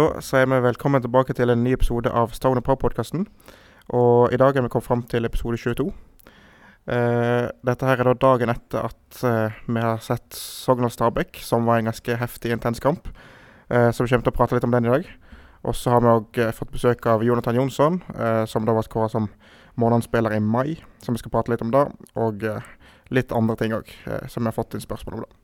Da sier vi velkommen tilbake til en ny episode av Stone Power-podkasten. Og i dag er vi kommet fram til episode 22. Eh, dette her er da dagen etter at eh, vi har sett Sogndal Stabæk, som var en ganske heftig, intens kamp. Eh, så vi kommer til å prate litt om den i dag. Og så har vi òg eh, fått besøk av Jonathan Jonsson, eh, som da var skåra som månedsspiller i mai. Så vi skal prate litt om det, og eh, litt andre ting òg, som vi har fått inn spørsmål om. da.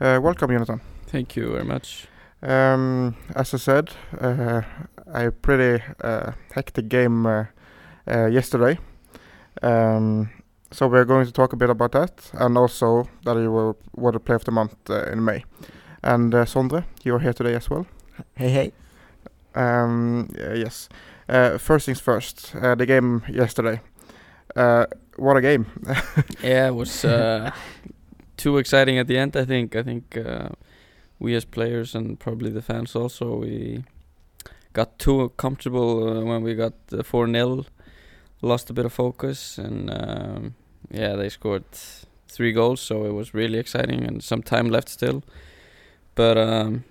Uh, welcome, Jónatan. Thank you very much. Um, as I said, uh, a pretty uh, hectic game uh, uh, yesterday. Um, so we're going to talk a bit about that, and also that you were, were the player of the month uh, in May. And uh, Sondre, you're here today as well. Hey, hey. Um, yeah, yes. Uh, first things first, uh, the game yesterday. Uh, what a game! yeah, it was uh, too exciting at the end. I think. I think uh, we as players and probably the fans also we got too comfortable uh, when we got four 0 Lost a bit of focus, and um, yeah, they scored three goals, so it was really exciting and some time left still. But um,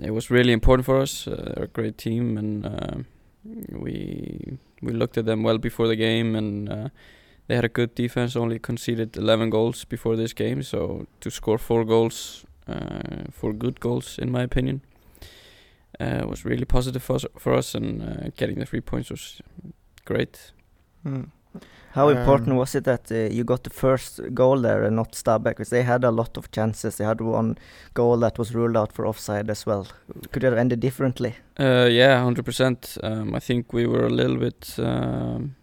it was really important for us. Uh, they're a great team, and uh, we we looked at them well before the game, and uh, they had a good defense. Only conceded 11 goals before this game, so to score four goals, uh, four good goals, in my opinion, uh, was really positive for us, for us and uh, getting the three points was great. Hmm. How important Um, was it that uh, you got the first goal there and not Stabæk? Because they had a lot of chances. They had one goal that was ruled out for offside as well. Could it have ended differently? Uh, yeah, hundred percent. Um, I think we were a little bit um,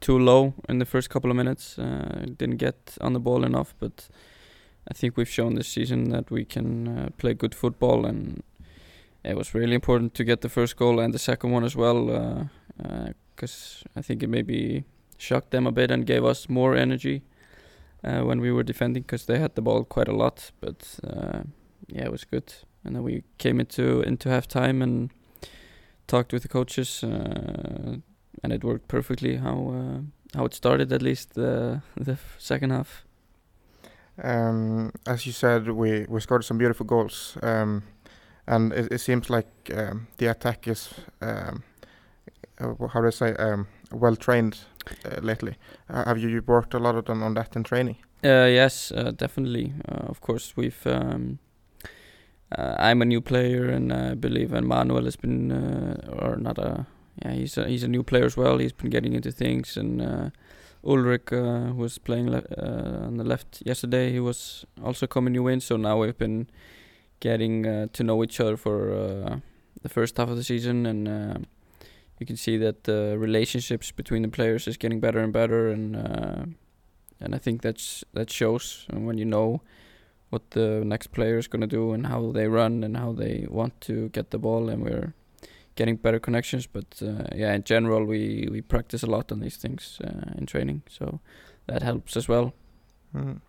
too low in the first couple of minutes. Uh, didn't get on the ball enough, but I think we've shown this season that we can uh, play good football, and it was really important to get the first goal and the second one as well, because I think it maybe shocked them a bit and gave us more energy uh, when we were defending, because they had the ball quite a lot. But uh, yeah, it was good and then we came into into halftime and talked with the coaches, uh, and it worked perfectly. How uh, how it started, at least uh, the f- second half. Um, as you said, we, we scored some beautiful goals, um, and it, it seems like um, the attack is um, uh, how do I say um, well trained uh, lately. Uh, have you worked a lot of them on that in training? Uh, yes, uh, definitely. Uh, of course, we've. Um, uh, I'm a new player, and I believe Emmanuel has been, uh, or not a. Yeah, he's a, he's a new player as well. He's been getting into things, and uh, Ulrich uh, was playing le- uh, on the left yesterday. He was also coming new in, so now we've been getting uh, to know each other for uh, the first half of the season, and uh, you can see that the relationships between the players is getting better and better, and uh, and I think that's that shows uh, when you know what the next player is going to do and how they run and how they want to get the ball, and we're getting better connections. But uh, yeah, in general, we we practice a lot on these things uh, in training, so that helps as well. Mm.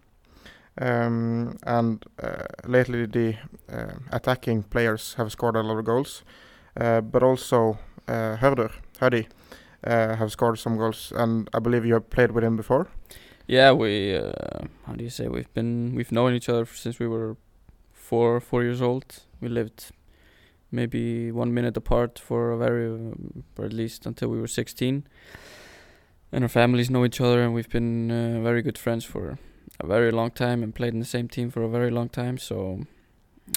Um, and uh, lately, the uh, attacking players have scored a lot of goals, uh, but also uh, Hörður, Huddy, uh, have scored some goals, and I believe you have played with him before. Yeah, we uh, how do you say we've been we've known each other since we were four four years old. We lived maybe one minute apart for a very um, or at least until we were 16 and our families know each other and we've been uh, very good friends for a very long time and played in the same team for a very long time. So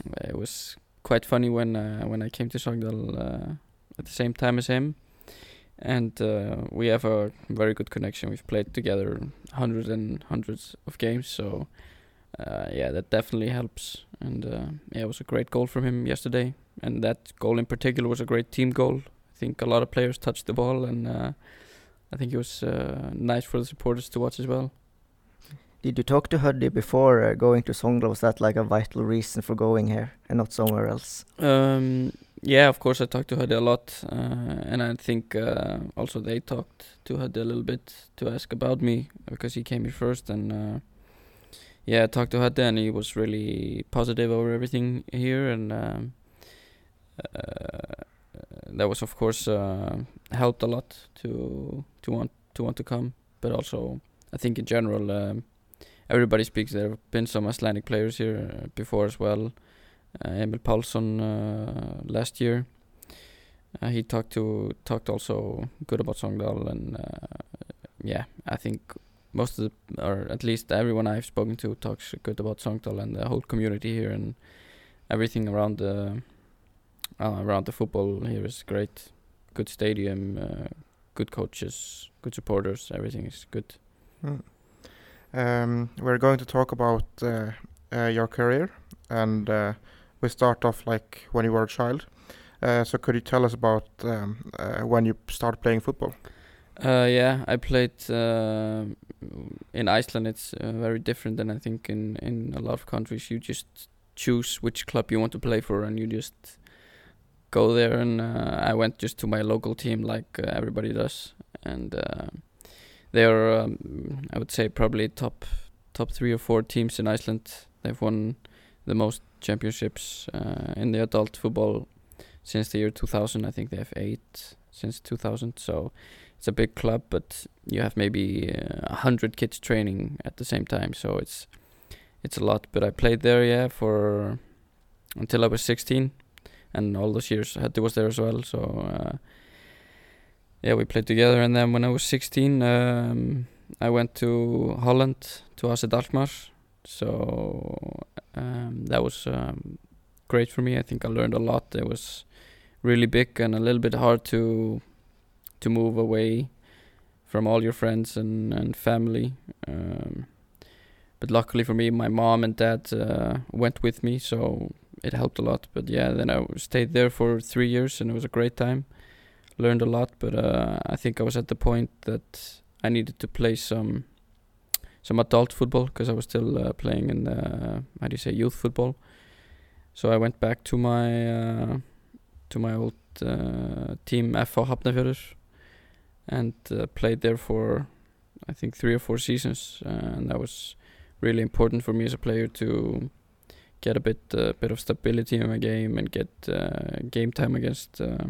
uh, it was quite funny when uh, when I came to Sogndal uh, at the same time as him. And uh, we have a very good connection. We've played together hundreds and hundreds of games. So uh, yeah that definitely helps and uh, yeah it was a great goal from him yesterday and that goal in particular was a great team goal. I think a lot of players touched the ball, and uh, I think it was uh, nice for the supporters to watch as well. Did you talk to Huddy before uh, going to Sogndal? Was that like a vital reason for going here and not somewhere else? Um, yeah, of course I talked to Huddy a lot, uh, and I think uh, also they talked to Huddy a little bit to ask about me because he came here first, and uh, yeah, I talked to Huddy, and he was really positive over everything here, and. Um, uh, that was of course uh, helped a lot to to want to want to come. But also, I think in general, um, everybody speaks. There have been some Icelandic players here uh, before as well, uh, Emil Pálsson uh, last year. Uh, he talked to talked also good about Sogndal, and uh, yeah, I think most of the, or at least everyone I've spoken to talks good about Sogndal and the whole community here and everything around the uh, around the football here is great. Good stadium, uh, good coaches, good supporters. Everything is good. Mm. Um, we're going to talk about uh, uh, your career, and uh, we start off like when you were a child. Uh, so could you tell us about um, when you started playing football? Uh, yeah, I played uh, in Iceland. It's uh, very different than I think in in a lot of countries. You just choose which club you want to play for, and you just go there. And uh, I went just to my local team, like uh, everybody does, and uh, they are, um, I would say, probably top top three or four teams in Iceland. They've won the most championships in the adult football since the year 2000. I think they have eight since 2000. So it's a big club, but you have maybe uh, a hundred kids training at the same time. So it's it's a lot. But I played there, yeah, for until I was 16, and all those years Hatti was there as well. So uh, yeah, we played together. And then when I was 16, um, I went to Holland to AZ Alkmaar. So um, that was um, great for me. I think I learned a lot. It was really big and a little bit hard to to move away from all your friends and and family. Um, but luckily for me, my mom and dad uh, went with me, so it helped a lot. But yeah, then I stayed there for three years, and it was a great time. Learned a lot, but uh, I think I was at the point that I needed to play some some adult football because I was still uh, playing in the how do you say youth football. So I went back to my uh, to my old uh, team FH Hafnarfjörður and uh, played there for I think three or four seasons, and that was really important for me as a player to get a bit uh, bit of stability in my game and get uh, game time against uh,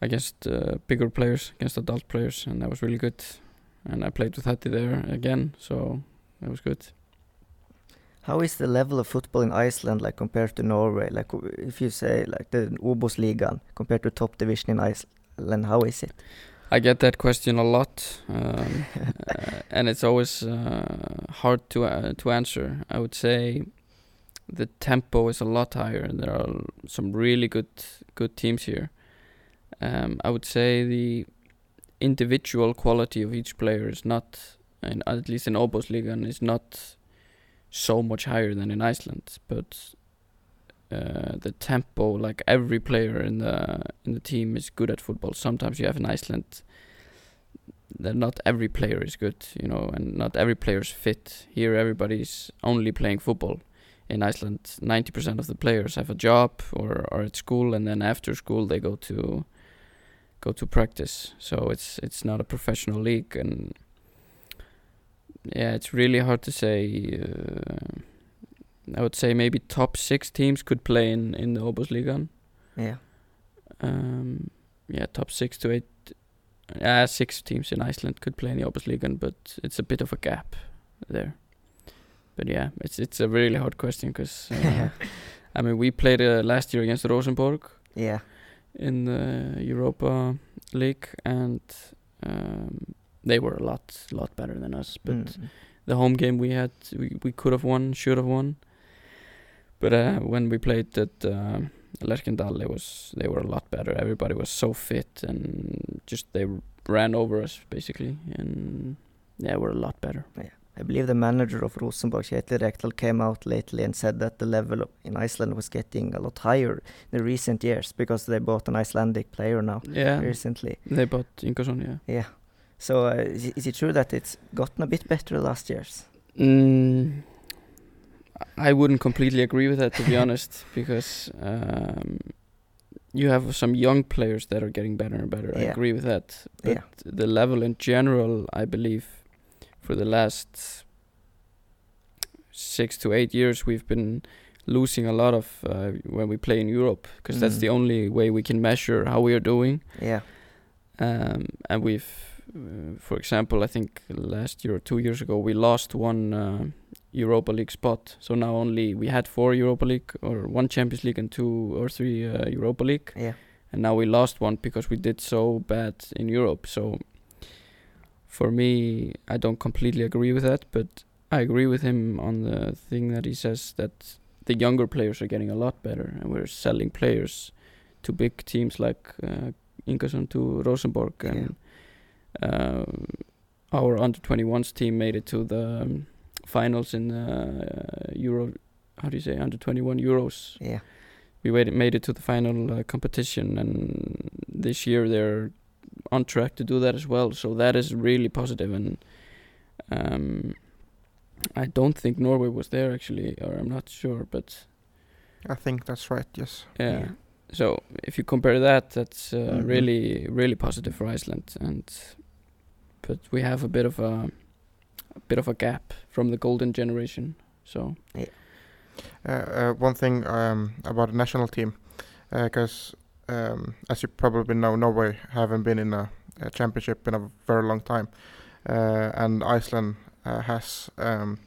against uh, bigger players, against adult players, and that was really good. And I played with Hatti there again, so that was good. How is the level of football in Iceland like compared to Norway? Like if you say like the Obos-ligaen compared to top division in Iceland, how is it? I get that question a lot, um, uh, and it's always uh, hard to uh, to answer. I would say the tempo is a lot higher, and there are some really good good teams here. Um, I would say the individual quality of each player is not, in, at least in Obosligan, is not so much higher than in Iceland, but uh, the tempo, like every player in the in the team is good at football. Sometimes you have in Iceland that not every player is good, you know, and not every player is fit. Here, everybody's only playing football. In Iceland, ninety percent of the players have a job or are at school, and then after school they go to go to practice. So it's it's not a professional league, and yeah, it's really hard to say. Uh, I would say maybe top six teams could play in in the Obosligan. Yeah. Um, yeah, top six to eight. Yeah, six teams in Iceland could play in the Obosligan, but it's a bit of a gap there. But yeah, it's it's a really hard question because uh, I mean we played uh, last year against Rosenborg yeah. in the Europa League, and um, they were a lot lot better than us. But Mm. the home game we had, we, we could have won, should have won. But uh, when we played at uh, Lerkendal, it was they were a lot better. Everybody was so fit and just they ran over us basically, and yeah, we're a lot better. Yeah. I believe the manager of Rosenborg, Kjetil Rekdal, came out lately and said that the level of- in Iceland was getting a lot higher in the recent years because they bought an Icelandic player now Yeah, recently. they bought Inkarsson. Yeah. Yeah. So uh, is, it- is it true that it's gotten a bit better the last years? Mm, I wouldn't completely agree with that, to be honest, because um, you have some young players that are getting better and better. I agree with that, but Yeah. the level in general, I believe, for the last six to eight years, we've been losing a lot of uh, when we play in Europe, because that's Mm. the only way we can measure how we are doing. Yeah. Um, and we've, uh, for example, I think last year or two years ago, we lost one uh, Europa League spot. So now only we had four Europa League or one Champions League and two or three uh, Europa League, Yeah. and now we lost one because we did so bad in Europe. So for me, I don't completely agree with that, but I agree with him on the thing that he says that the younger players are getting a lot better, and we're selling players to big teams like uh, to Rosenborg, and uh, our under 21s team made it to the um, finals in uh, Euro. How do you say under 21 Euros? Yeah. we made it, made it to the final uh, competition and this year they're on track to do that as well so that is really positive and um, I don't think Norway was there actually or I'm not sure but I think that's right. Yes. yeah, Yeah. so if you compare that that's uh, Mhm. really really positive for Iceland and but we have a bit of a bit of a gap from the golden generation so Uh, uh, one thing um, about the national team, because um, as you probably know, Norway haven't been in a, a championship in a very long time, uh, and Iceland uh, has um,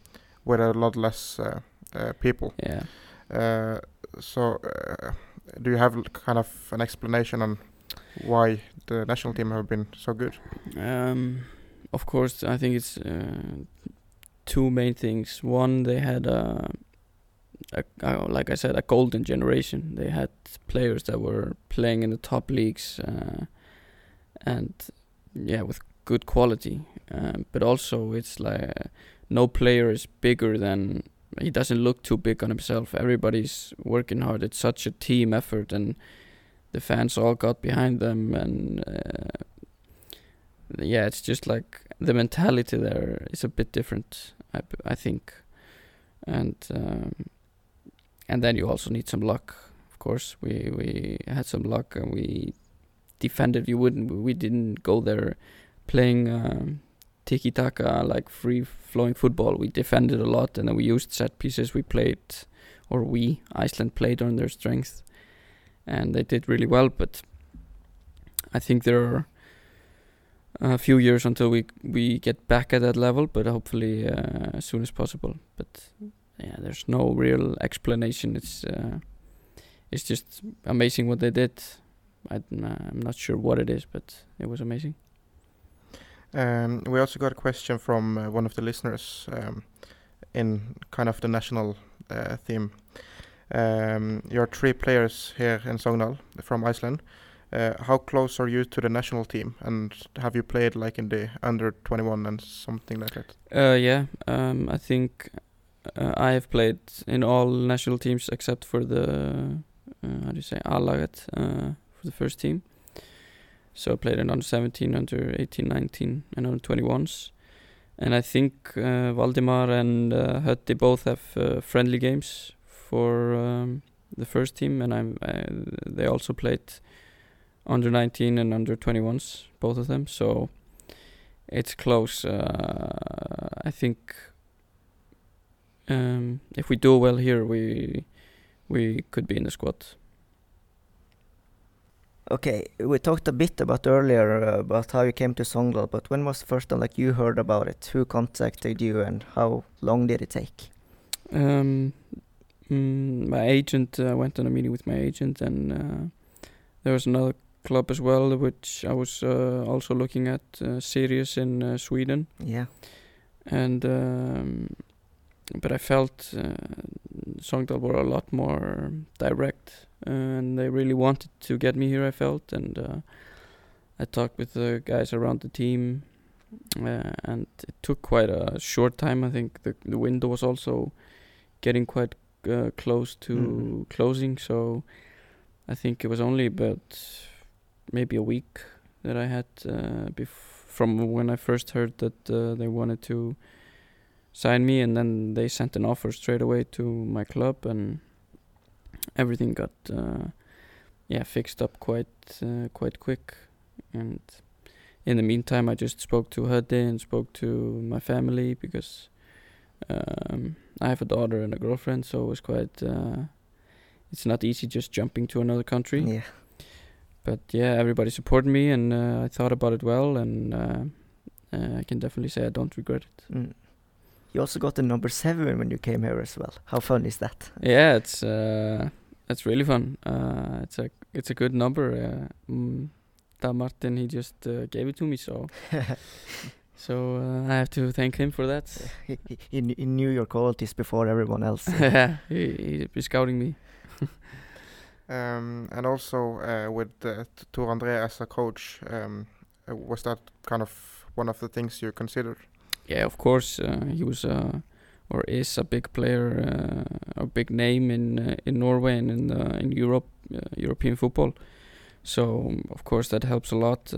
with a lot less uh, uh, people. yeah Uh, so, uh, do you have kind of an explanation on why the national team have been so good? Um, of course, I think it's uh, two main things. One, they had a, a, a, like I said, a golden generation. They had players that were playing in the top leagues, uh, and yeah, with good quality. Um, but also, it's like uh, no player is bigger than. He doesn't look too big on himself. Everybody's working hard. It's such a team effort, and the fans all got behind them, and uh, yeah, it's just like the mentality there is a bit different. I, I think, and um, and then you also need some luck. Of course, we we had some luck and we defended. You wouldn't. We didn't go there playing um, tiki taka like free flowing football. We defended a lot and then we used set pieces. We played, or we Iceland played on their strength, and they did really well. But I think there are a few years until we we get back at that level, but hopefully uh, as soon as possible. But yeah, there's no real explanation. It's uh, it's just amazing what they did. I, I'm not sure what it is, but it was amazing. Um, we also got a question from uh, one of the listeners um, in kind of the national uh, theme. Um, you're three players here in Sogndal from Iceland. Uh, how close are you to the national team, and have you played like in the under 21 and something like that? Uh, yeah, um, I think uh, I have played in all national teams except for the uh, how do you say A-laget uh, for the first team. So I played in under 17, under 18, 19, and under 21s. And I think uh, Valdimar and uh, Hötti both have friendly games for um, the first team, and I'm I, they also played under 19 and under 21s, both of them. So it's close. Uh, I think um, if we do well here, we we could be in the squad. Okay, we talked a bit about earlier uh, about how you came to Sogndal, but when was the first time like you heard about it? Who contacted you, and how long did it take? Um, mm, my agent uh, went on a meeting with my agent, and uh, there was another club as well, which I was uh, also looking at, uh, Sirius in uh, Sweden, Yeah, and um, but I felt uh, Sogndal were a lot more direct, and they really wanted to get me here. I felt, and uh, I talked with the guys around the team, uh, and it took quite a short time. I think the the window was also getting quite uh, close to Mhm. closing, so I think it was only about maybe a week that I had uh, bef- from when I first heard that uh, they wanted to sign me, and then they sent an offer straight away to my club, and everything got uh, yeah fixed up quite uh, quite quick. And in the meantime, I just spoke to Hudde and spoke to my family because um, I have a daughter and a girlfriend, so it was quite. Uh, it's not easy just jumping to another country yeah. But yeah, everybody supported me, and uh, I thought about it well, and uh, uh, I can definitely say I don't regret it. Mm. You also got the number seven when you came here as well. How fun is that? Yeah, it's uh, it's really fun. Uh, it's a it's a good number. Uh, mm, Da Martin he just uh, gave it to me, so so uh, I have to thank him for that. he, he, he kn- he knew your qualities before everyone else. yeah, he, he be scouting me. Um, and also uh, with uh, T- Tore André as a coach, um, uh, was that kind of one of the things you considered? Yeah, of course uh, he was uh, or is a big player, uh, a big name in in Norway and in in Europe, European football. So of course that helps a lot.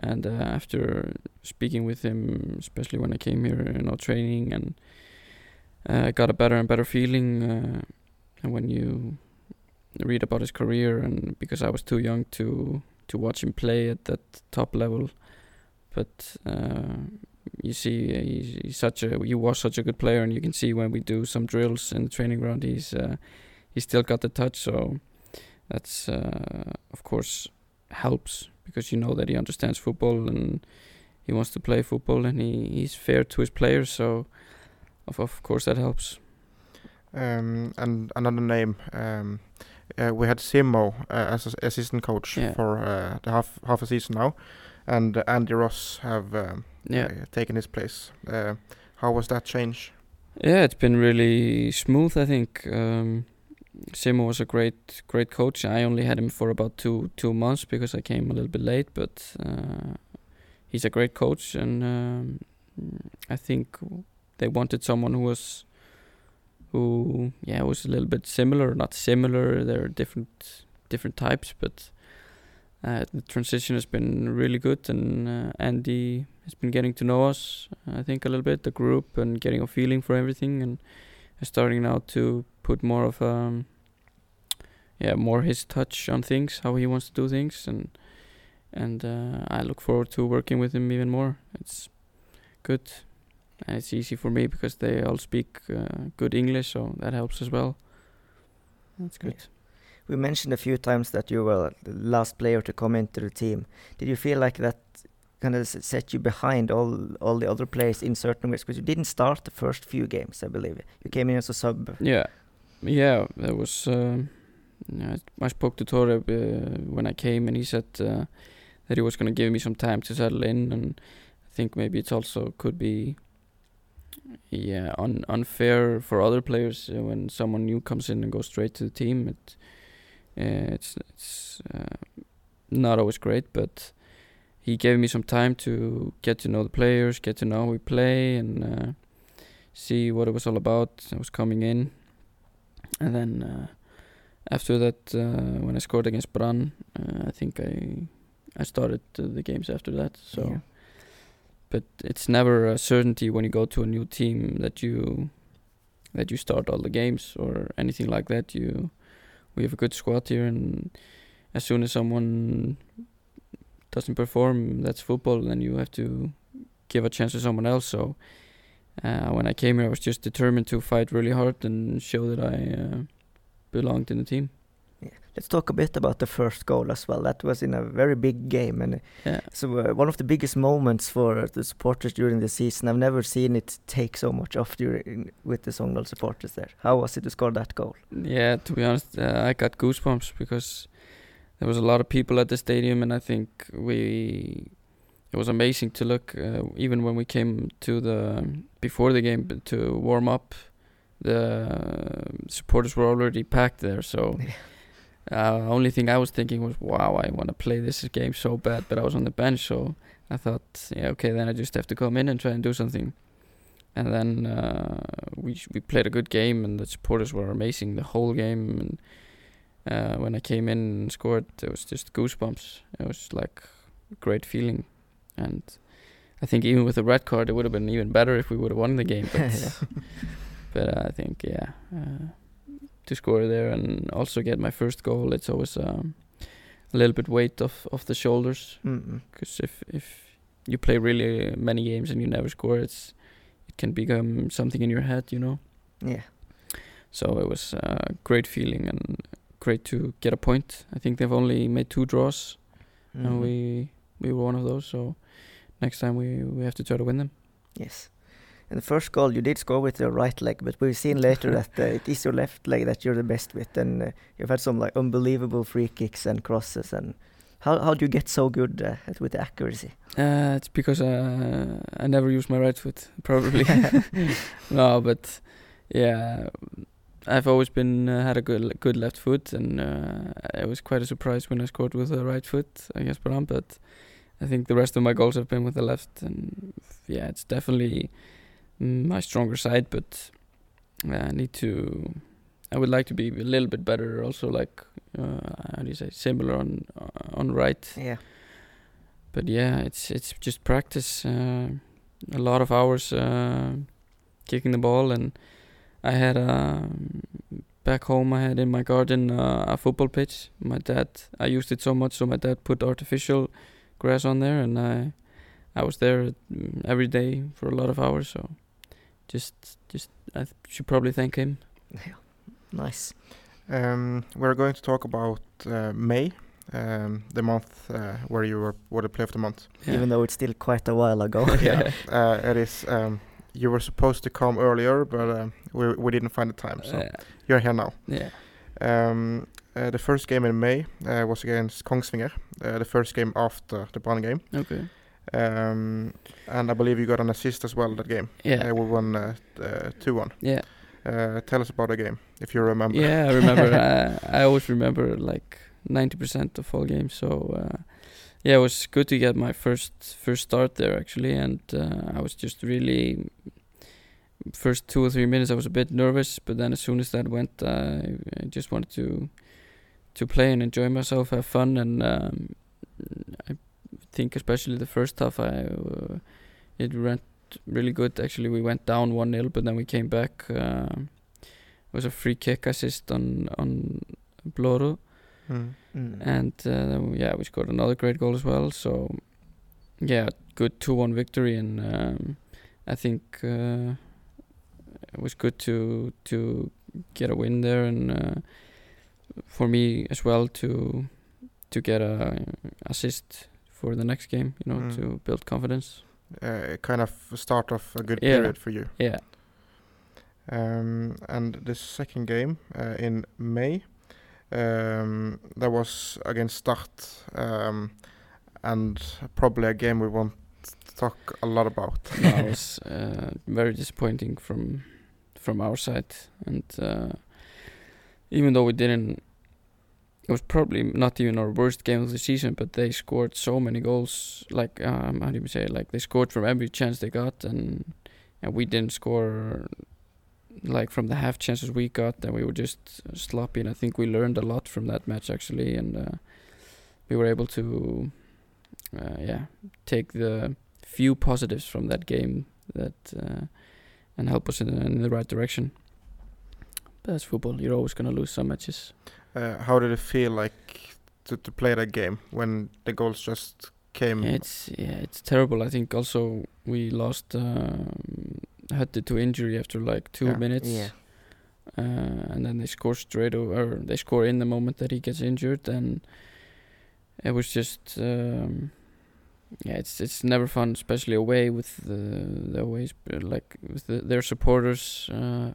And after speaking with him, especially when I came here, you know, training and got a better and better feeling. And when you read about his career, and because I was too young to to watch him play at that top level, but uh, you see he's, he's such a he was such a good player, and you can see when we do some drills in the training ground, he's uh, he's still got the touch. So that's uh, of course helps because you know that he understands football and he wants to play football and he, he's fair to his players. So of of course that helps. Um, and another name, um, uh, we had Simo uh, as a- assistant coach Yeah. for uh, the half half a season now, and uh, Andy Ross have um, Yeah. uh, taken his place. Uh, how was that change? Yeah, it's been really smooth. I think um, Simo was a great, great coach. I only had him for about two two months because I came a little bit late, but uh, he's a great coach, and um, I think they wanted someone who was, who yeah was a little bit similar, not similar. They're different, different types, but uh, the transition has been really good, and uh, Andy has been getting to know us. I think a little bit the group and getting a feeling for everything, and starting now to put more of um yeah more his touch on things, how he wants to do things, and and uh, I look forward to working with him even more. It's good. And it's easy for me because they all speak uh, good English, so that helps as well. That's good. We mentioned a few times that you were the last player to come into the team. Did you feel like that kind of set you behind all all the other players in certain ways? Because you didn't start the first few games, I believe. You came in as a sub. Yeah, yeah. There was. Um, I spoke to Tore uh, when I came, and he said uh, that he was going to give me some time to settle in, and I think maybe it's also could be, yeah, un- unfair for other players uh, when someone new comes in and goes straight to the team. It, uh, it's it's uh, not always great, but he gave me some time to get to know the players, get to know how we play, and uh, see what it was all about. I was coming in, and then uh, after that, uh, when I scored against Brann, I think I I started the games after that. So, Yeah. But it's never a certainty when you go to a new team that you that you start all the games or anything like that. You we have a good squad here, and as soon as someone doesn't perform, that's football. Then you have to give a chance to someone else. So uh, when I came here, I was just determined to fight really hard and show that I uh, belonged in the team. Yeah. Let's talk a bit about the first goal as well. That was in a very big game, and Yeah, so uh, one of the biggest moments for the supporters during the season. I've never seen it take so much off during with the Sogndal supporters there. How was it to score that goal? yeah. To be honest, uh, I got goosebumps because there was a lot of people at the stadium, and I think we. It was amazing to look. Uh, even when we came to the before the game to warm up, the supporters were already packed there. So. Uh, only thing I was thinking was, wow, I want to play this game so bad, but I was on the bench, so I thought, yeah, okay, then I just have to come in and try and do something. And then uh, we we played a good game, and the supporters were amazing the whole game. And uh, when I came in and scored, it was just goosebumps. It was like a great feeling, and I think even with the red card, it would have been even better if we would have won the game. But, but uh, I think, yeah. To score there and also get my first goal, it's always um, a little bit weight off off the shoulders. Because if if you play really many games and you never score, it's it can become something in your head, you know. Yeah. So it was a great feeling and great to get a point. I think they've only made two draws, and Mhm. we we were one of those. So next time we we have to try to win them. Yes. In the first goal, you did score with your right leg, but we've seen later that uh, it is your left leg that you're the best with, and uh, you've had some like unbelievable free kicks and crosses. And how how do you get so good uh, at, with the accuracy? Uh, it's because uh, I never use my right foot, probably. no, but yeah, I've always been uh, had a good good left foot, and uh, it was quite a surprise when I scored with the right foot against Brann. But I think the rest of my goals have been with the left, and yeah, it's definitely my stronger side. But I need to. I would like to be a little bit better, also like uh, how do you say, similar on uh, on right. Yeah. But yeah, it's it's just practice. Uh, a lot of hours uh, kicking the ball, and I had um, back home. I had in my garden uh, a football pitch. My dad, I used it so much, so my dad put artificial grass on there, and I, I was there mm, every day for a lot of hours. So, just, just I th- should probably thank him. Yeah, nice. Um, we're going to talk about uh, May, um, the month uh, where you were were the play of the month. Yeah. Even though it's still quite a while ago. yeah. Uh, it is. Um, you were supposed to come earlier, but um, we we didn't find the time, so you're here now. yeah. Um, uh, the first game in May uh, was against Kongsvinger, uh, the first game after the Brann game, Okay. Um, and I believe you got an assist as well that game. Yeah. Uh, we won uh, uh, two one. yeah. Uh, tell us about the game if you remember. Yeah, I remember. I, I always remember like ninety percent of all games. So uh, yeah, it was good to get my first first start there actually, and uh, I was just really first two or three minutes I was a bit nervous, but then as soon as that went, I, I just wanted to to play and enjoy myself, have fun, and um, I think especially the first half, I uh, it went really good. Actually, we went down one 0 but then we came back. um it was a free kick assist on on Bloro, Mm. Mm. and uh, yeah, we scored another great goal as well. So yeah, good two one victory, and um, I think uh, it was good to to get a win there, and uh, for me as well to to get a assist for the next game. You know, Mm. to build confidence. Uh, kind of start of a good Yeah. period for you. Yeah, Um, and the second game uh, in May, um, that was against Start, um, and probably a game we won't talk a lot about. it was uh, very disappointing from from our side, and uh, even though we didn't, it was probably not even our worst game of the season. But they scored so many goals, like um, how do you say, like they scored from every chance they got, and and we didn't score. Like from the half chances we got, then we were just sloppy, and I think we learned a lot from that match actually, and uh, we were able to, uh, yeah, take the few positives from that game that uh, and help us in, in the right direction. But that's football. You're always gonna lose some matches. Uh, how did it feel like to, to play that game when the goals just came? Yeah, it's yeah, it's terrible. I think also we lost um, Hutte to injury after like two Yeah. minutes. Yeah. Uh, and then they score straight over. Or they score in the moment that he gets injured, and it was just um, yeah, it's it's never fun, especially away with the the away sp- like with the, their supporters, uh,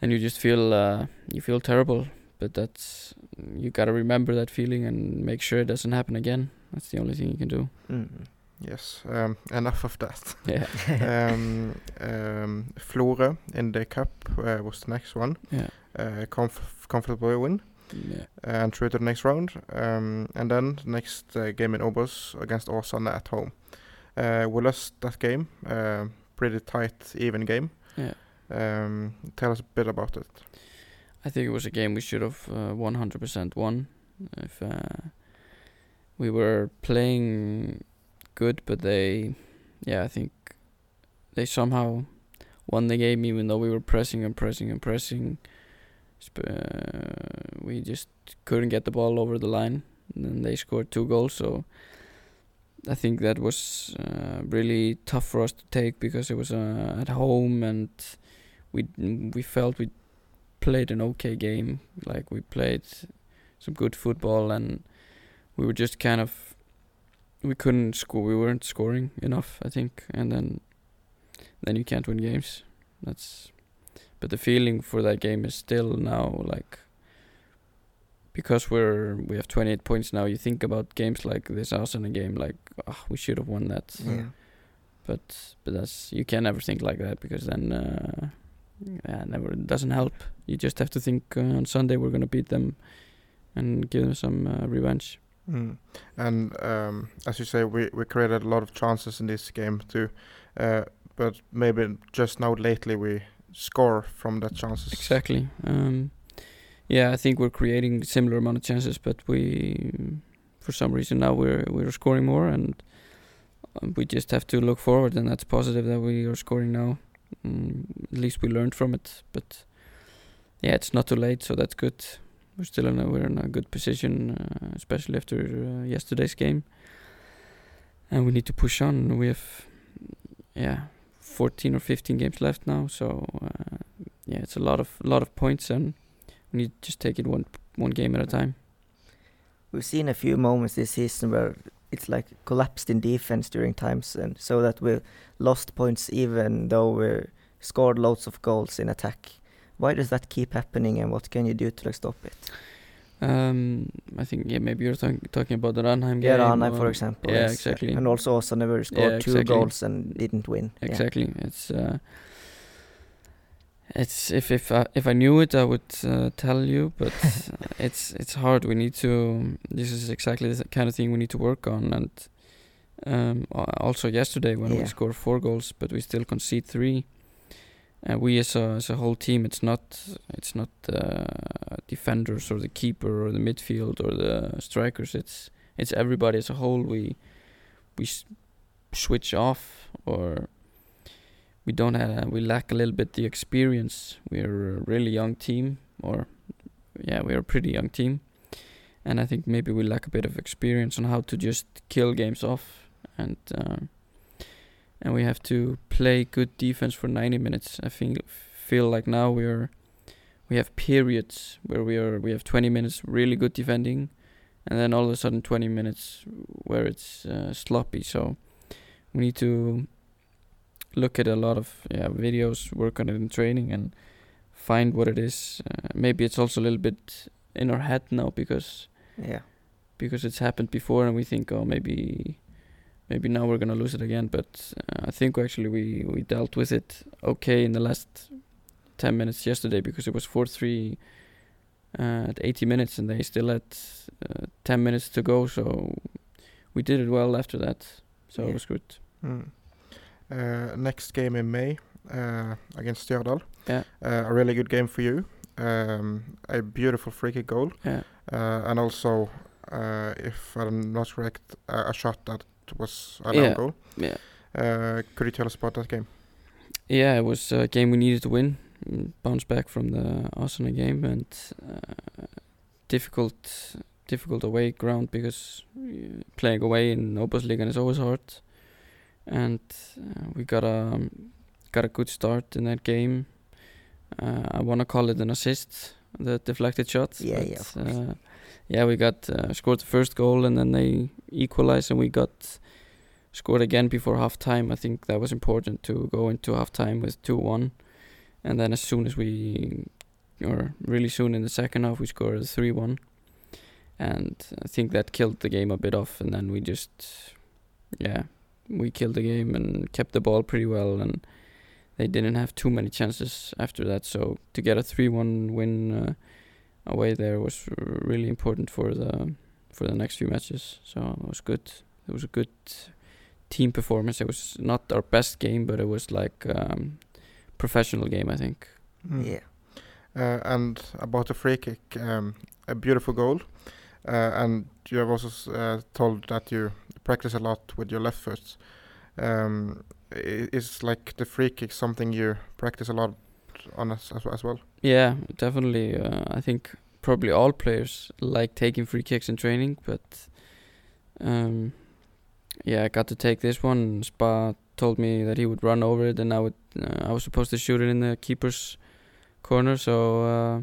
and you just feel uh, you feel terrible. But that's you gotta remember that feeling and make sure it doesn't happen again. That's the only thing you can do. Mm. Yes. Um, enough of that. Yeah, um, um, Florø in the cup uh, was the next one. yeah, Uh, comf- comfortable win. yeah. and through to the next round. Um, and then the next uh, game in Obos against Åsane at home. Uh, we lost that game, uh, pretty tight, even game. yeah. Um, tell us a bit about it. I think it was a game we should have uh, 100% won. If uh, we were playing good, but they, yeah, I think they somehow won the game, even though we were pressing and pressing and pressing. Uh, we just couldn't get the ball over the line, and then they scored two goals. So I think that was uh, really tough for us to take because it was uh, at home, and we we felt we played an okay game. Like we played some good football, and we were just kind of we couldn't score. We weren't scoring enough, I think. And then then you can't win games. That's but the feeling for that game is still now like because we're we have 28 points now. You think about games like this Åsane game, like oh, we should have won that. Yeah. But but that's you can never think like that because then uh, yeah, never it doesn't help. You just have to think uh, on Sunday we're gonna beat them and give them some uh, revenge. Mm. And um, as you say, we, we created a lot of chances in this game too. Uh, but maybe just now lately we score from that chances. Exactly. Um, yeah, I think we're creating similar amount of chances, but we, for some reason now we're we're scoring more, and um, we just have to look forward, and that's positive that we are scoring now. Mm, at least we learned from it, but yeah, it's not too late, so that's good. We're still in a we're in a good position, uh, especially after uh, yesterday's game, and we need to push on. We have yeah 14 or 15 games left now, so uh, yeah, it's a lot of lot of points, and we need to just take it one one game at a time. We've seen a few moments this season where it's like collapsed in defense during times, and so that we lost points even though we scored loads of goals in attack. Why does that keep happening, and what can you do to like, stop it? Um, I think yeah, maybe you're talk- talking about the Ranheim Yeah, game. Ranheim, for example. Yeah, exactly. And also Åsane never scored Yeah, two goals and didn't win. Yeah. Exactly. It's uh, it's if if I, if I knew it, I would uh, tell you. But uh, it's it's hard. We need to. This is exactly the kind of thing we need to work on. And um, also yesterday when we scored four goals, but we still concede three. Uh, we as a as a whole team, it's not it's not uh, defenders or the keeper or the midfield or the strikers. It's it's everybody as a whole. We we s- switch off or we don't have we lack a little bit the experience. We're a really young team, or yeah, we're a pretty young team, and I think maybe we lack a bit of experience on how to just kill games off, and um, and we have to play good defense for 90 minutes. I think feel like now we're we have periods where we are we have 20 minutes really good defending, and then all of a sudden 20 minutes where it's uh, sloppy. So we need to look at a lot of yeah videos, work on it in training, and find what it is. Uh, maybe it's also a little bit in our head now because Yeah. because it's happened before, and we think, oh, maybe maybe now we're gonna lose it again. But uh, I think actually we we dealt with it okay in the last ten minutes yesterday because it was four three. Uh, at 80 minutes, and they still had uh, 10 minutes to go, so we did it well after that. So Yeah. it was good. Mm. Uh, next game in May uh, against Stjørdal. Yeah. Uh, a really good game for you. Um, a beautiful free kick goal, Yeah. uh, and also, uh, if I'm not correct, uh, a shot that was an Yeah. goal. Yeah. Uh, could you tell us about that game? Yeah, it was a game we needed to win. mm, Bounce back from the Åsane game and uh, difficult, difficult away ground because playing away in Obosligan is always hard. And uh, we got a um, got a good start in that game. Uh, I want to call it an assist, the deflected shot. Yeah, but, yeah. Uh, yeah, we got uh, scored the first goal and then they equalized and we got scored again before half time. I think that was important to go into half time with 2 1. And then as soon as we, or really soon in the second half, we scored a 3 1. And I think that killed the game a bit off. And then we just, yeah, we killed the game and kept the ball pretty well. And they didn't have too many chances after that. So to get a 3 1 win uh, away there was really important for the for the next few matches. So it was good. It was a good team performance. It was not our best game, but it was like um, professional game. I think. Mm. Yeah. Uh, and about the free kick, um, a beautiful goal. Uh, and you have also uh, told that you practice a lot with your left foot. Um, is like the free kick something you practice a lot on as, as, well? Yeah, definitely. Uh, I think probably all players like taking free kicks in training, but um, yeah, I got to take this one. Spa told me that he would run over it, and I would. Uh, I was supposed to shoot it in the keeper's corner, so uh,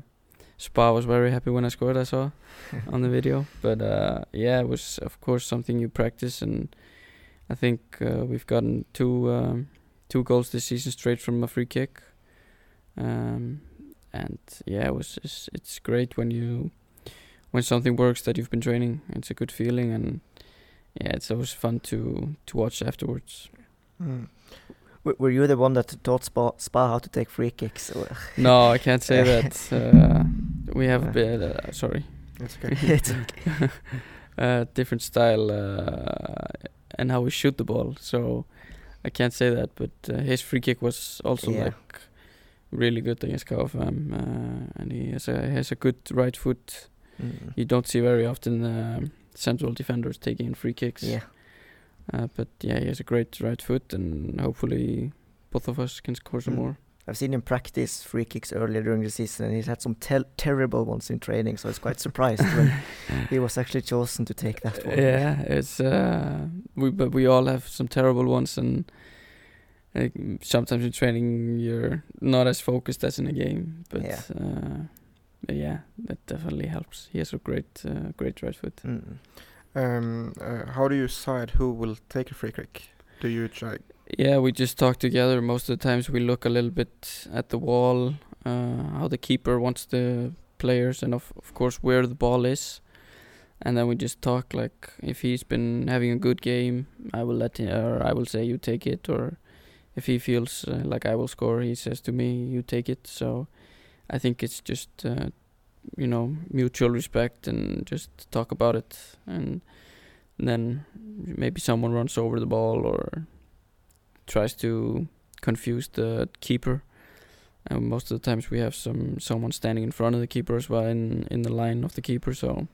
Spa was very happy when I scored. I saw on the video, but uh, yeah, it was of course something you practice, and I think uh, we've gotten two um, two goals this season straight from a free kick. Um, and yeah, it was it's, it's great when you when something works that you've been training. It's a good feeling, and yeah, it's always fun to to watch afterwards. Mm. Were you the one that taught Spa, Spa how to take free kicks? Or no, I can't say that. Uh, we have a bit. Uh, sorry. It's okay. it's okay. uh, different style uh, and how we shoot the ball. So I can't say that, but uh, his free kick was also Yeah. like really good against uh, and he has a has a good right foot. Mm. You don't see very often um, central defenders taking free kicks. Yeah. Uh, but yeah, he has a great right foot, and hopefully both of us can score some Mm. more. I've seen him practice free kicks earlier during the season, and he's had some tel- terrible ones in training. So I was quite surprised when he was actually chosen to take that one. Yeah, it's uh, we but we all have some terrible ones, and uh, sometimes in training you're not as focused as in a game. But Yeah. uh, but yeah, that definitely helps. He has a great, uh, great right foot. Mm. Um, uh, how do you decide who will take a free kick? Do you try? Yeah, we just talk together. Most of the times we look a little bit at the wall, uh, how the keeper wants the players, and of of course where the ball is. And then we just talk like if he's been having a good game, I will let him, or I will say you take it, or if he feels uh, like I will score, he says to me you take it. So I think it's just uh, you know mutual respect and just talk about it, and then maybe someone runs over the ball or tries to confuse the keeper. And most of the times we have some someone standing in front of the keeper as well in in the line of the keeper. So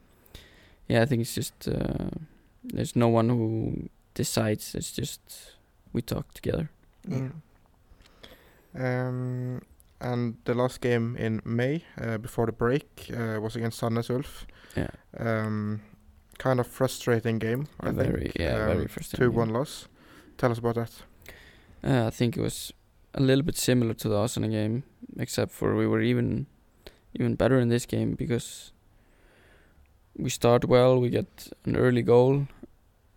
yeah, I think it's just uh, there's no one who decides. It's just we talk together. Yeah. Um, and the last game in May uh, before the break uh, was against Sandnes Ulf. Yeah, Um, kind of frustrating game. I a think. very yeah very Um, frustrating. Two one loss. Tell us about that. Uh, I think it was a little bit similar to the Åsane game, except for we were even even better in this game because we start well, we get an early goal,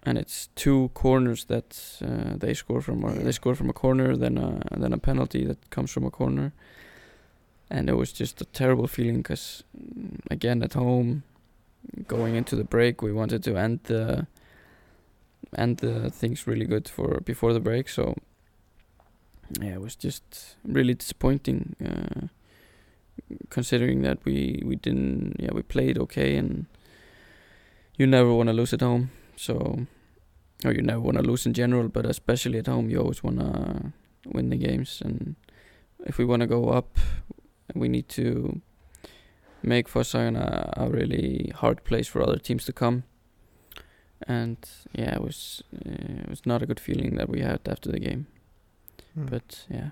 and it's two corners that uh, they score from. Or. They score from a corner, then a then a penalty that comes from a corner, and it was just a terrible feeling because again at home, going into the break, we wanted to end the end the things really good for before the break, so yeah, it was just really disappointing. Uh, considering that we we didn't, yeah, we played okay, and you never want to lose at home. So, or you never want to lose in general, but especially at home, you always want to win the games. And if we want to go up, we need to make Fosshaugane a, a really hard place for other teams to come. And yeah, it was uh, it was not a good feeling that we had after the game Mm. but yeah,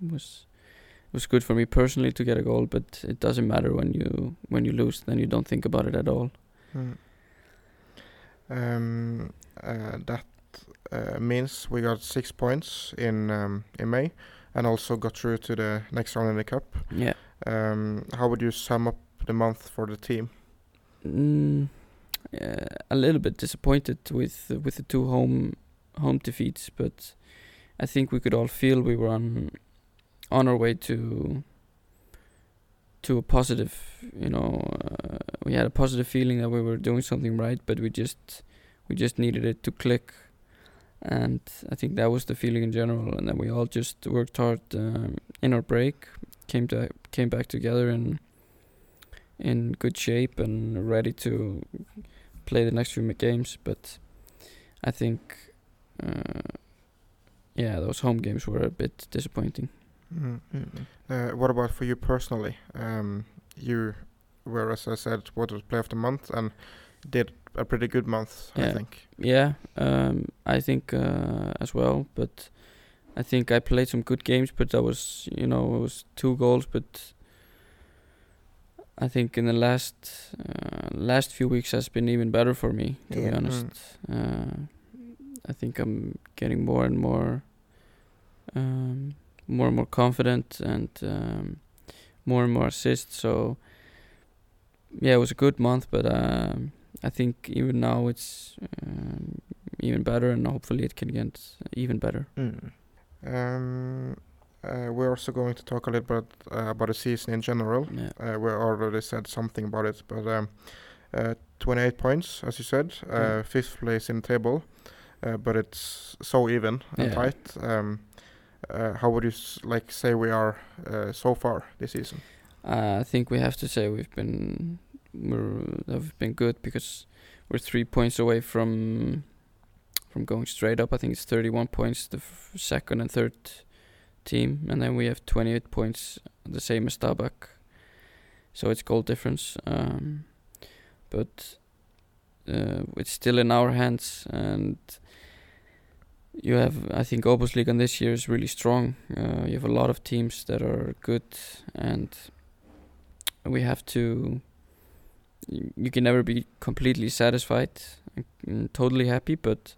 it was it was good for me personally to get a goal. But it doesn't matter when you when you lose, then you don't think about it at all. Mm. Um, uh, that uh, means we got six points in um, in May, and also got through to the next round in the cup. Yeah. Um, how would you sum up the month for the team? Mm, uh, a little bit disappointed with with the two home home defeats, but I think we could all feel we were on on our way to to a positive. You know, uh, we had a positive feeling that we were doing something right, but we just we just needed it to click, and I think that was the feeling in general. And then we all just worked hard um, in our break, came to came back together and in good shape and ready to play the next few games. But I think, uh, yeah, those home games were a bit disappointing. Mm. Mm. Uh, what about for you personally? Um, you were, as I said, water player of the month and did a pretty good month, I think. Yeah, um, I think uh, as well. But I think I played some good games. But that was, you know, it was two goals. But I think in the last uh, last few weeks has been even better for me. To Yeah. be honest, uh, I think I'm getting more and more, um, more and more confident and um, more and more assists. So yeah, it was a good month, but um, I think even now it's um, even better, and hopefully it can get even better. Mm. Um, uh, we're also going to talk a little bit uh, about the season in general. Yeah. Uh, we already said something about it, but um, uh, 28 points, as you said, uh, fifth place in the table, uh, but it's so even and Yeah. tight. Um, uh, how would you s- like say we are uh, so far this season? Uh, I think we have to say we've been have been good because we're three points away from from going straight up. I think it's 31 points the second and third team, and then we have 28 points, the same as Stabæk. So it's goal difference, um, but uh, it's still in our hands, and you have. I think Obos Liga this year is really strong. Uh, you have a lot of teams that are good, and we have to you can never be completely satisfied and, totally happy but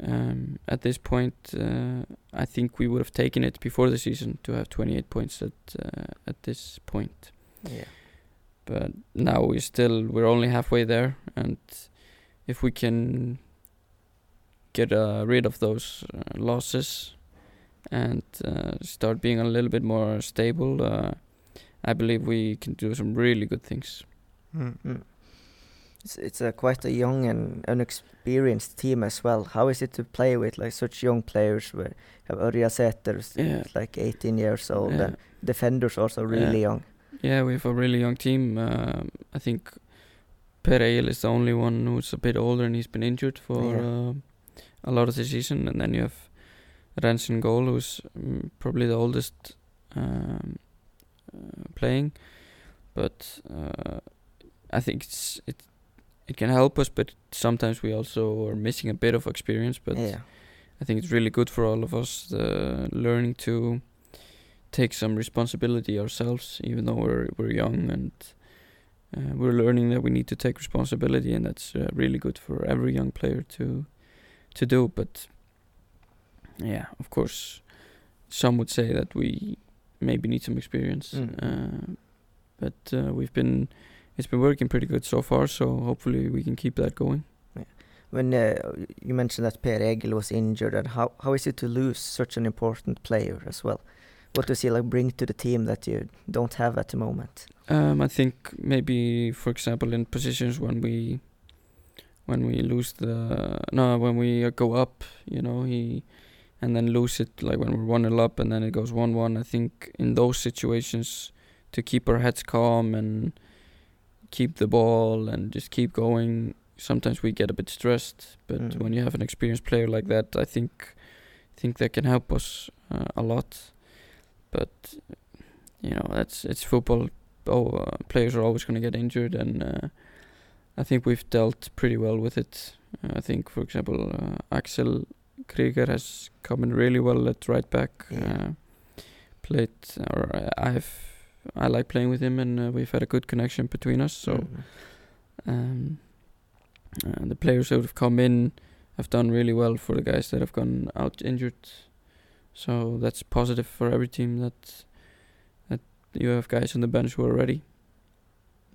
um, at this point uh, I think we would have taken it before the season to have 28 points at uh, at this point Yeah. but now we still we're only halfway there and if we can get uh, rid of those uh, losses and uh, start being a little bit more stable uh, I believe we can do some really good things Mm. It's, it's a quite a young and unexperienced team as well. How is it to play with like such young players? Where you have Örja Sæter, s- Yeah. like 18 years old, Yeah. and defenders also really Yeah. young. Yeah, we have a really young team. Um, I think Per Egil is the only one who's a bit older and he's been injured for Yeah. uh, a lot of the season. And then you have Rensen Goal, who's um, probably the oldest um, uh, playing. But uh, I think it's it it can help us, but sometimes we also are missing a bit of experience. But yeah, I think it's really good for all of us uh, learning to take some responsibility ourselves, even though we're we're young and uh, we're learning that we need to take responsibility, and that's uh, really good for every young player to to do. But yeah, of course, some would say that we maybe need some experience, Mm. uh, but uh, we've been it's been working pretty good so far. So hopefully we can keep that going. Yeah. when uh, you mentioned that Per Egil was injured, and how how is it to lose such an important player as well? What does he like bring to the team that you don't have at the moment? Um, I think maybe, for example, in positions when we when we lose the no when we uh, go up, you know, he and then lose it like when we're one 0 up and then it goes one one. I think in those situations to keep our heads calm and keep the ball and just keep going. Sometimes we get a bit stressed, but Mm. when you have an experienced player like that, I think think that can help us uh, a lot. But you know, that's it's football oh, uh, players are always going to get injured, and uh, I think we've dealt pretty well with it. Uh, I think, for example, uh, Axel Krieger has come in really well at right back. Yeah. Uh, played, or uh, I've I like playing with him, and uh, we've had a good connection between us. So Mm. um, uh, the players that have come in have done really well for the guys that have gone out injured. So that's positive for every team that that you have guys on the bench who are ready.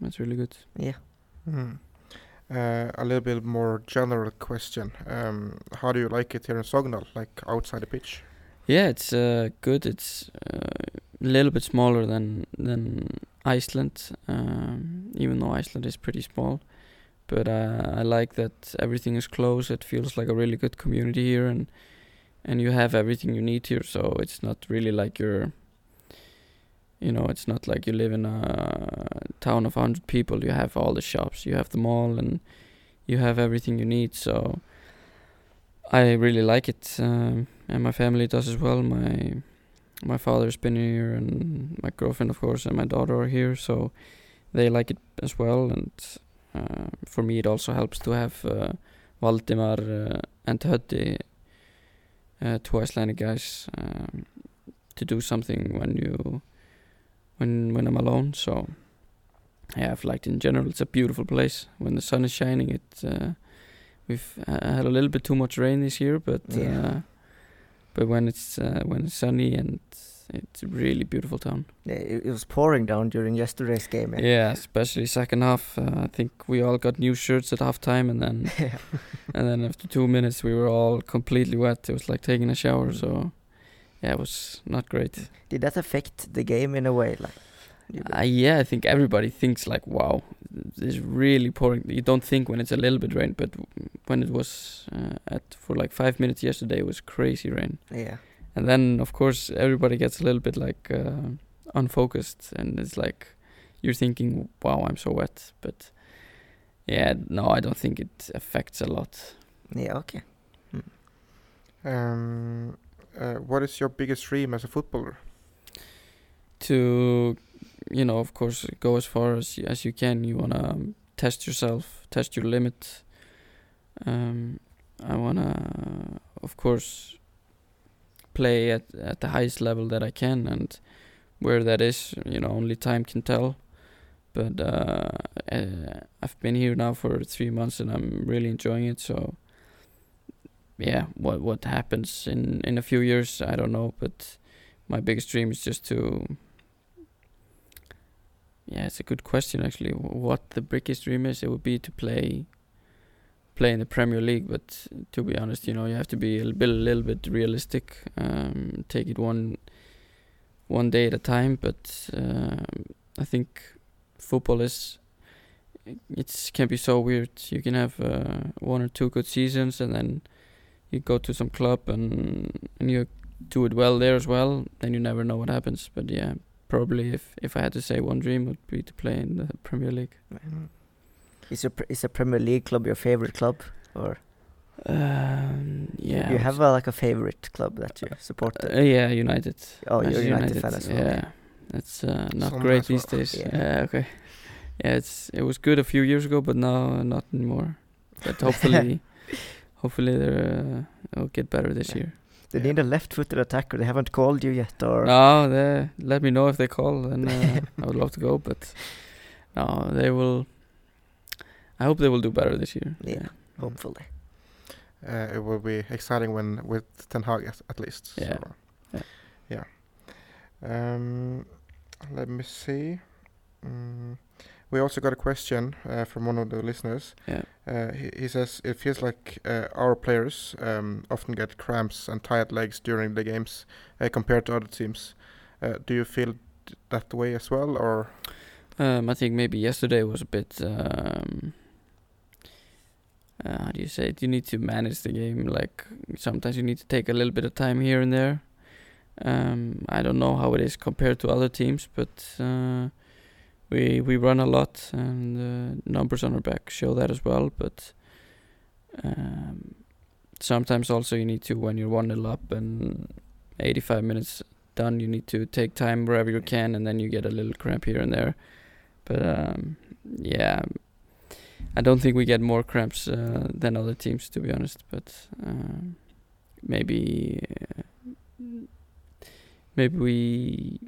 That's really good. yeah, Hmm. Uh, a little bit more general question. Um, how do you like it here in Sogndal, like outside the pitch? Yeah, it's uh, good. It's uh, a little bit smaller than than Iceland, um, even though Iceland is pretty small. But uh, I like that everything is close. It feels like a really good community here, and and you have everything you need here. So it's not really like you're, you know, it's not like you live in a town of hundred people. You have all the shops, you have the mall, and you have everything you need. So I really like it, um, and my family does as well. My my father's been here, and my girlfriend, of course, and my daughter are here, so they like it as well. And uh, for me, it also helps to have uh, Valdimar uh, and Höddi, uh, two Icelandic guys, um, to do something when you when when I'm alone. So yeah, I've liked in general. It's a beautiful place when the sun is shining. It uh, we've uh, had a little bit too much rain this year, but Yeah. But when it's uh, when it's sunny and it's a really beautiful town. yeah it, it was pouring down during yesterday's game. eh? Yeah, especially second half. Uh, I think we all got new shirts at half time, and then yeah. and then after two minutes we were all completely wet. It was like taking a shower. Mm. So yeah, it was not great. Did that affect the game in a way? Like, Uh, yeah, I think everybody thinks like, wow, it's really pouring. You don't think when it's a little bit rain, but w- when it was uh, at for like five minutes yesterday, it was crazy rain. yeah. And then of course everybody gets a little bit like uh, unfocused, and it's like you're thinking, wow, I'm so wet. But yeah, no, I don't think it affects a lot. Yeah. Okay. Um, uh, what is your biggest dream as a footballer? to you know of course go as far as as you can. You want to um, test yourself test your limit. Um i want to of course play at at the highest level that i can and where that is you know only time can tell. But uh, uh i've been here now for 3 months and i'm really enjoying it so yeah what what happens in in a few years i don't know but my biggest dream is just to yeah it's a good question actually what the biggest dream is it would be to play play in the premier league but to be honest you know you have to be a little bit, a little bit realistic um, take it one one day at a time but um i think football is it can be so weird you can have uh, one or two good seasons and then you go to some club and and you do it well there as well, then you never know what happens. But yeah, probably if if I had to say one dream would be to play in the Premier League. Is your pr- is a Premier League club your favorite club, or Um, yeah, you have a, like a favorite club that you support? s- uh, yeah, United. Oh, you're Manchester a United fan as well. Yeah, that's uh, not Some great as well. these days. Yeah. Yeah. okay. Yeah, it's it was good a few years ago, but now not anymore. But hopefully, hopefully they're uh, it'll get better this Yeah. year. They Yeah. need a left-footed attacker. They haven't called you yet, or No, they let me know if they call, and uh, I would love to go. But no, they will. I hope they will do better this year. Yeah. hopefully. Uh, it will be exciting when with Ten Hag at, at least. Yeah. So, Yeah. yeah. Um, let me see. Mm, we also got a question uh, from one of the listeners. Yeah. Uh, he, he says it feels like uh, our players um, often get cramps and tired legs during the games uh, compared to other teams. Uh, do you feel that way as well, or Um, I think maybe yesterday was a bit. Um, uh, how do you say it? You need to manage the game. Like sometimes you need to take a little bit of time here and there. Um, I don't know how it is compared to other teams, but uh, we we run a lot, and the numbers on our back show that as well. But um, sometimes also you need to when you're one 0 up and 85 minutes done, you need to take time wherever you can, and then you get a little cramp here and there. But um, yeah, I don't think we get more cramps uh, than other teams, to be honest. But um, maybe uh, maybe we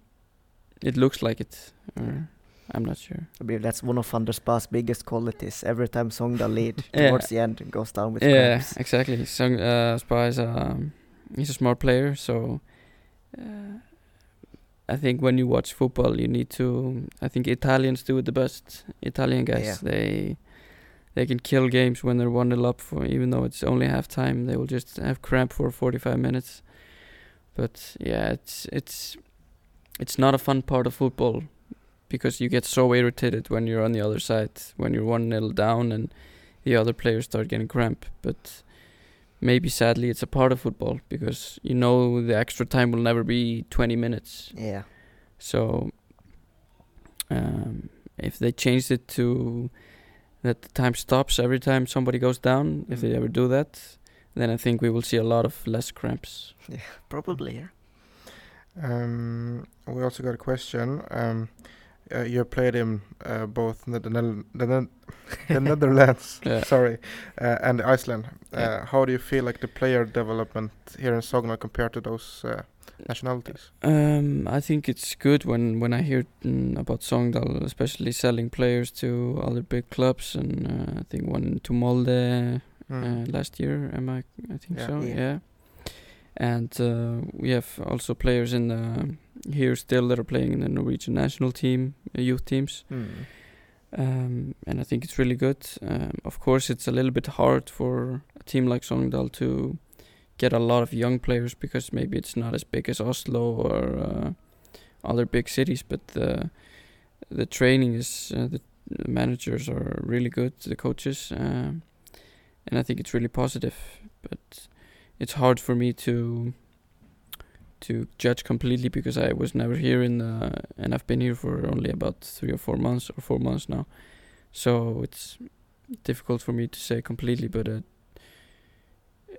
it looks like it, or I'm not sure. I believe that's one of Van der Spa's biggest qualities. Every time Sogndal lead Yeah. towards the end, goes down with yeah, cramps. exactly. Sung, uh, Spa is um, he's a smart player, so uh, I think when you watch football, you need to. I think Italians do it the best. Italian guys, Yeah. they they can kill games when they're one 0 up for even though it's only half time. They will just have cramp for 45 minutes. But yeah, it's it's it's not a fun part of football because you get so irritated when you're on the other side when you're one nil down and the other players start getting cramp. But maybe sadly it's a part of football because you know the extra time will never be 20 minutes. Yeah. So um, if they changed it to that the time stops every time somebody goes down, if they Mm. ever do that, then I think we will see a lot of less cramps. Probably, yeah. Um, we also got a question. Um, uh, you played him uh, both the, the, Nel- the, Nen- the Netherlands, Yeah. sorry, uh, and Iceland. Uh, Yeah. How do you feel like the player development here in Sogna compared to those uh, nationalities? Um, I think it's good when when I hear mm, about Sogndal, especially selling players to other big clubs, and uh, I think one to Molde Mm. uh, last year. Am I? I think Yeah. so. Yeah. Yeah. And uh, we have also players in the here still that are playing in the Norwegian national team, uh, youth teams, Hmm. um, and I think it's really good. Um, of course, it's a little bit hard for a team like Sogndal to get a lot of young players because maybe it's not as big as Oslo or uh, other big cities, but the the training is uh, the the managers are really good, the coaches, um, and I think it's really positive. But it's hard for me to to judge completely because I was never here in the and I've been here for only about three or four months or four months now, so it's difficult for me to say completely. But uh,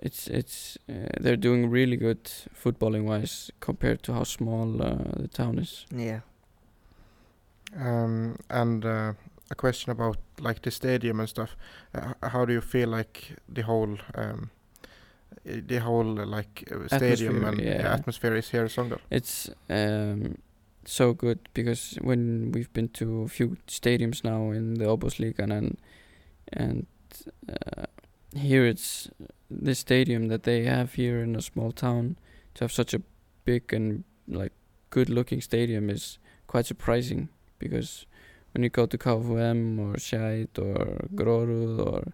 it's it's uh, they're doing really good footballing wise compared to how small uh, the town is. Yeah. Um, and uh, a question about like the stadium and stuff. Uh, how do you feel like the whole um, the whole uh, like uh, stadium Atmosphere, and yeah. atmosphere is here in Sogndal? It's um, so good because when we've been to a few stadiums now in the Obosligan and and uh, here it's this stadium that they have here in a small town to have such a big and like good looking stadium is quite surprising because when you go to KFUM or Skeid or Grorud or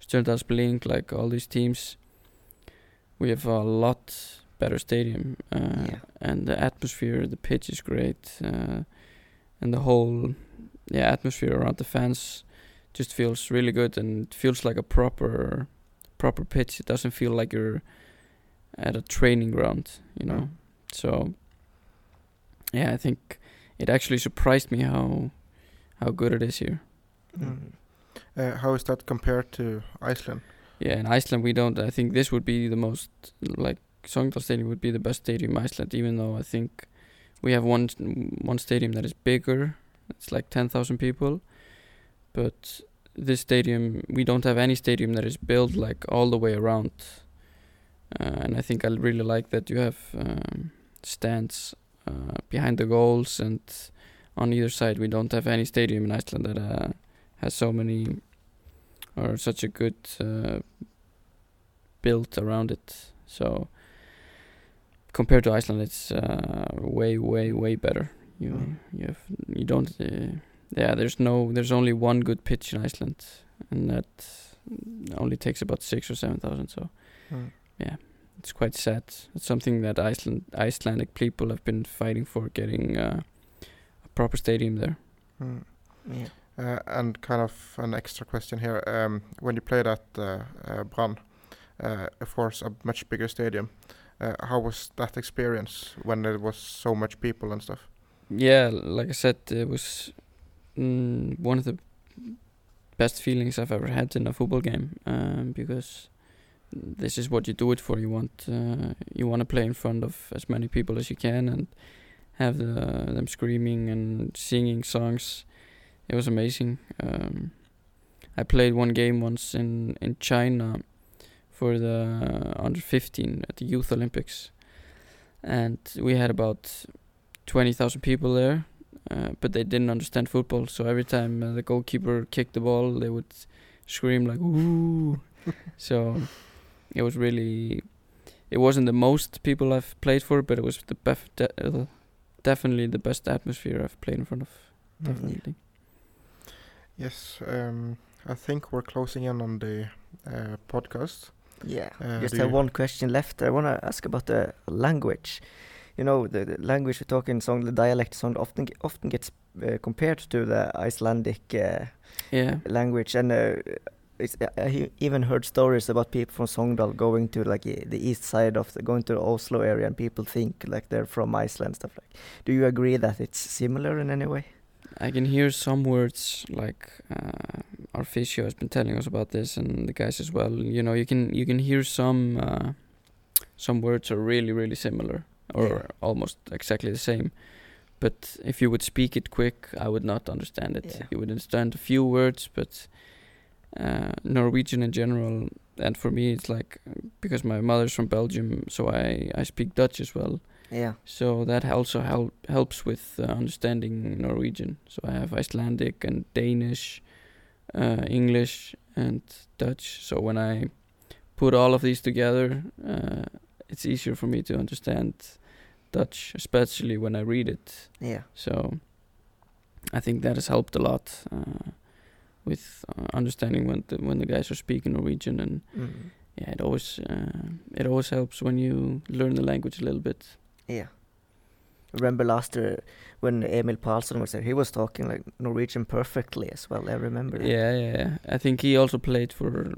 Stjørdals-Blink like all these teams we have a lot better stadium uh, Yeah. and the atmosphere the pitch is great uh, and the whole yeah atmosphere around the fans just feels really good and feels like a proper proper pitch it doesn't feel like you're at a training ground you know Mm. so yeah i think it actually surprised me how how good it is here Mm. Uh, how is that compared to Iceland? Yeah, in Iceland we don't. I think this would be the most like Sogndal Stadium would be the best stadium in Iceland. Even though I think we have one one stadium that is bigger. It's like ten thousand people, but this stadium we don't have any stadium that is built like all the way around. Uh, and I think I really like that you have um, stands uh, behind the goals and on either side. We don't have any stadium in Iceland that uh, has so many or such a good uh, built around it. So compared to Iceland, it's uh, way, way, way better. You Mm. you have you don't uh, yeah. There's no there's only one good pitch in Iceland, and that only takes about six or seven thousand. So Mm. it's quite sad. It's something that Iceland Icelandic people have been fighting for getting uh, a proper stadium there. Mm. Yeah. Uh, and kind of an extra question here. Um, when you played at uh, uh, Brann, of course, a much bigger stadium. How was that experience when there was so much people and stuff? yeah, like I said, it was mm, one of the best feelings I've ever had in a football game um, because this is what you do it for. You want uh, you want to play in front of as many people as you can and have the, them screaming and singing songs. It was amazing. Um, I played one game once in in China for the under 15 at the Youth Olympics, and we had about 20,000 people there, uh, but they didn't understand football. So every time uh, the goalkeeper kicked the ball, they would scream like "ooh." so it was really, it wasn't the most people I've played for, but it was the bef- de- uh, definitely the best atmosphere I've played in front of. Mm. Definitely. Yes, um, I think we're closing in on the uh, podcast. Yeah. Uh, Just have one question left. I want to ask about the language. You know, the, the language we talk in song, the dialect song often ge- often gets uh, compared to the Icelandic uh, Yeah. language, and uh, it's, I- I he- even heard stories about people from Sogndal going to like the east side of the, going to the Oslo area, and people think like they're from Iceland, stuff like. Do you agree that it's similar in any way? I can hear some words like uh, our physio has been telling us about this, and the guys as well. You know, you can you can hear some uh, some words are really really similar or Yeah. almost exactly the same. But if you would speak it quick, I would not understand it. Yeah. You would understand a few words, but uh, Norwegian in general, and for me, it's like because my mother's from Belgium, so I I speak Dutch as well. Yeah. So that also help, helps with uh, understanding Norwegian. So I have Icelandic and Danish, uh, English and Dutch. So when I put all of these together, uh, it's easier for me to understand Dutch, especially when I read it. Yeah. So I think that has helped a lot uh, with uh, understanding when the, when the guys are speaking Norwegian and Mm. yeah, it always uh, it always helps when you learn the language a little bit. Yeah. Remember last year when Emil Pálsson was there, he was talking like Norwegian perfectly as well. I remember that. Yeah, yeah, yeah. I think he also played for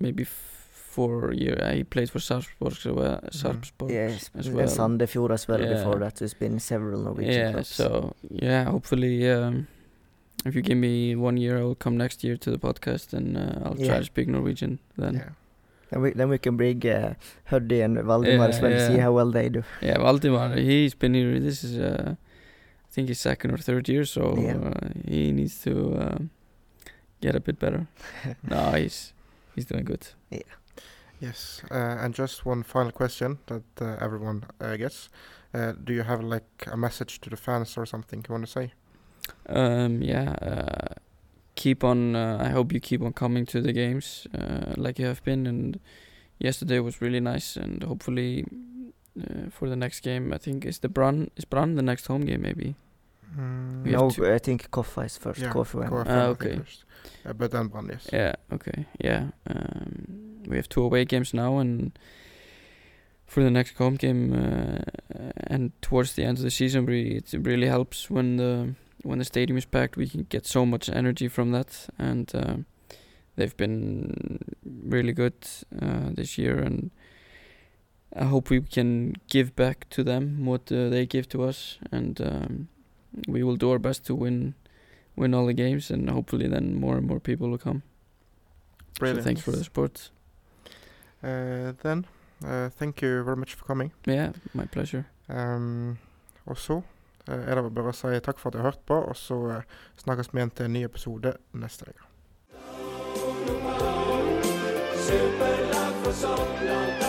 maybe f- four year. Uh, he played for Sarpsborg as well. Sarpsborg Yes, as and. Sandefjord as well Yeah. before that. There's been several Norwegian yeah, clubs. so yeah, hopefully, um, if you give me one year, I'll come next year to the podcast and uh, I'll Yeah. try to speak Norwegian then. Yeah. Then we then we can bring uh, Höddi and Valdimar as Yeah. See how well they do. Yeah, Valdimar, he's been here. This is, uh, I think, his second or third year, so Yeah. uh, he needs to um, get a bit better. no, he's he's doing good. Yeah. Yes, uh, and just one final question that uh, everyone uh, gets. Uh, do you have like a message to the fans or something you want to say? Um, yeah, uh, keep on. Uh, I hope you keep on coming to the games uh, like you have been. And yesterday was really nice, and hopefully uh, for the next game, I think is the Brann is Brann the next home game maybe. Mm, No, I think Koffa is first. yeah, Koffa. KFM, Ah, okay. first. Uh, but then Brann, yes. Yeah. Okay. Yeah. Um, we have two away games now, and for the next home game, uh, and towards the end of the season, we, it really helps when the when the stadium is packed. We can get so much energy from that, and um, they've been really good uh, this year, and I hope we can give back to them what uh, they give to us, and um, we will do our best to win win all the games, and hopefully then more and more people will come. Brilliant. So thanks for the support. Uh, then, uh, thank you very much for coming. Yeah, my pleasure. Um, uh, er det bare å si takk for at du har hørt på, og så uh, snakkes vi igjen til en ny episode neste uke. Superlag for Sogndal,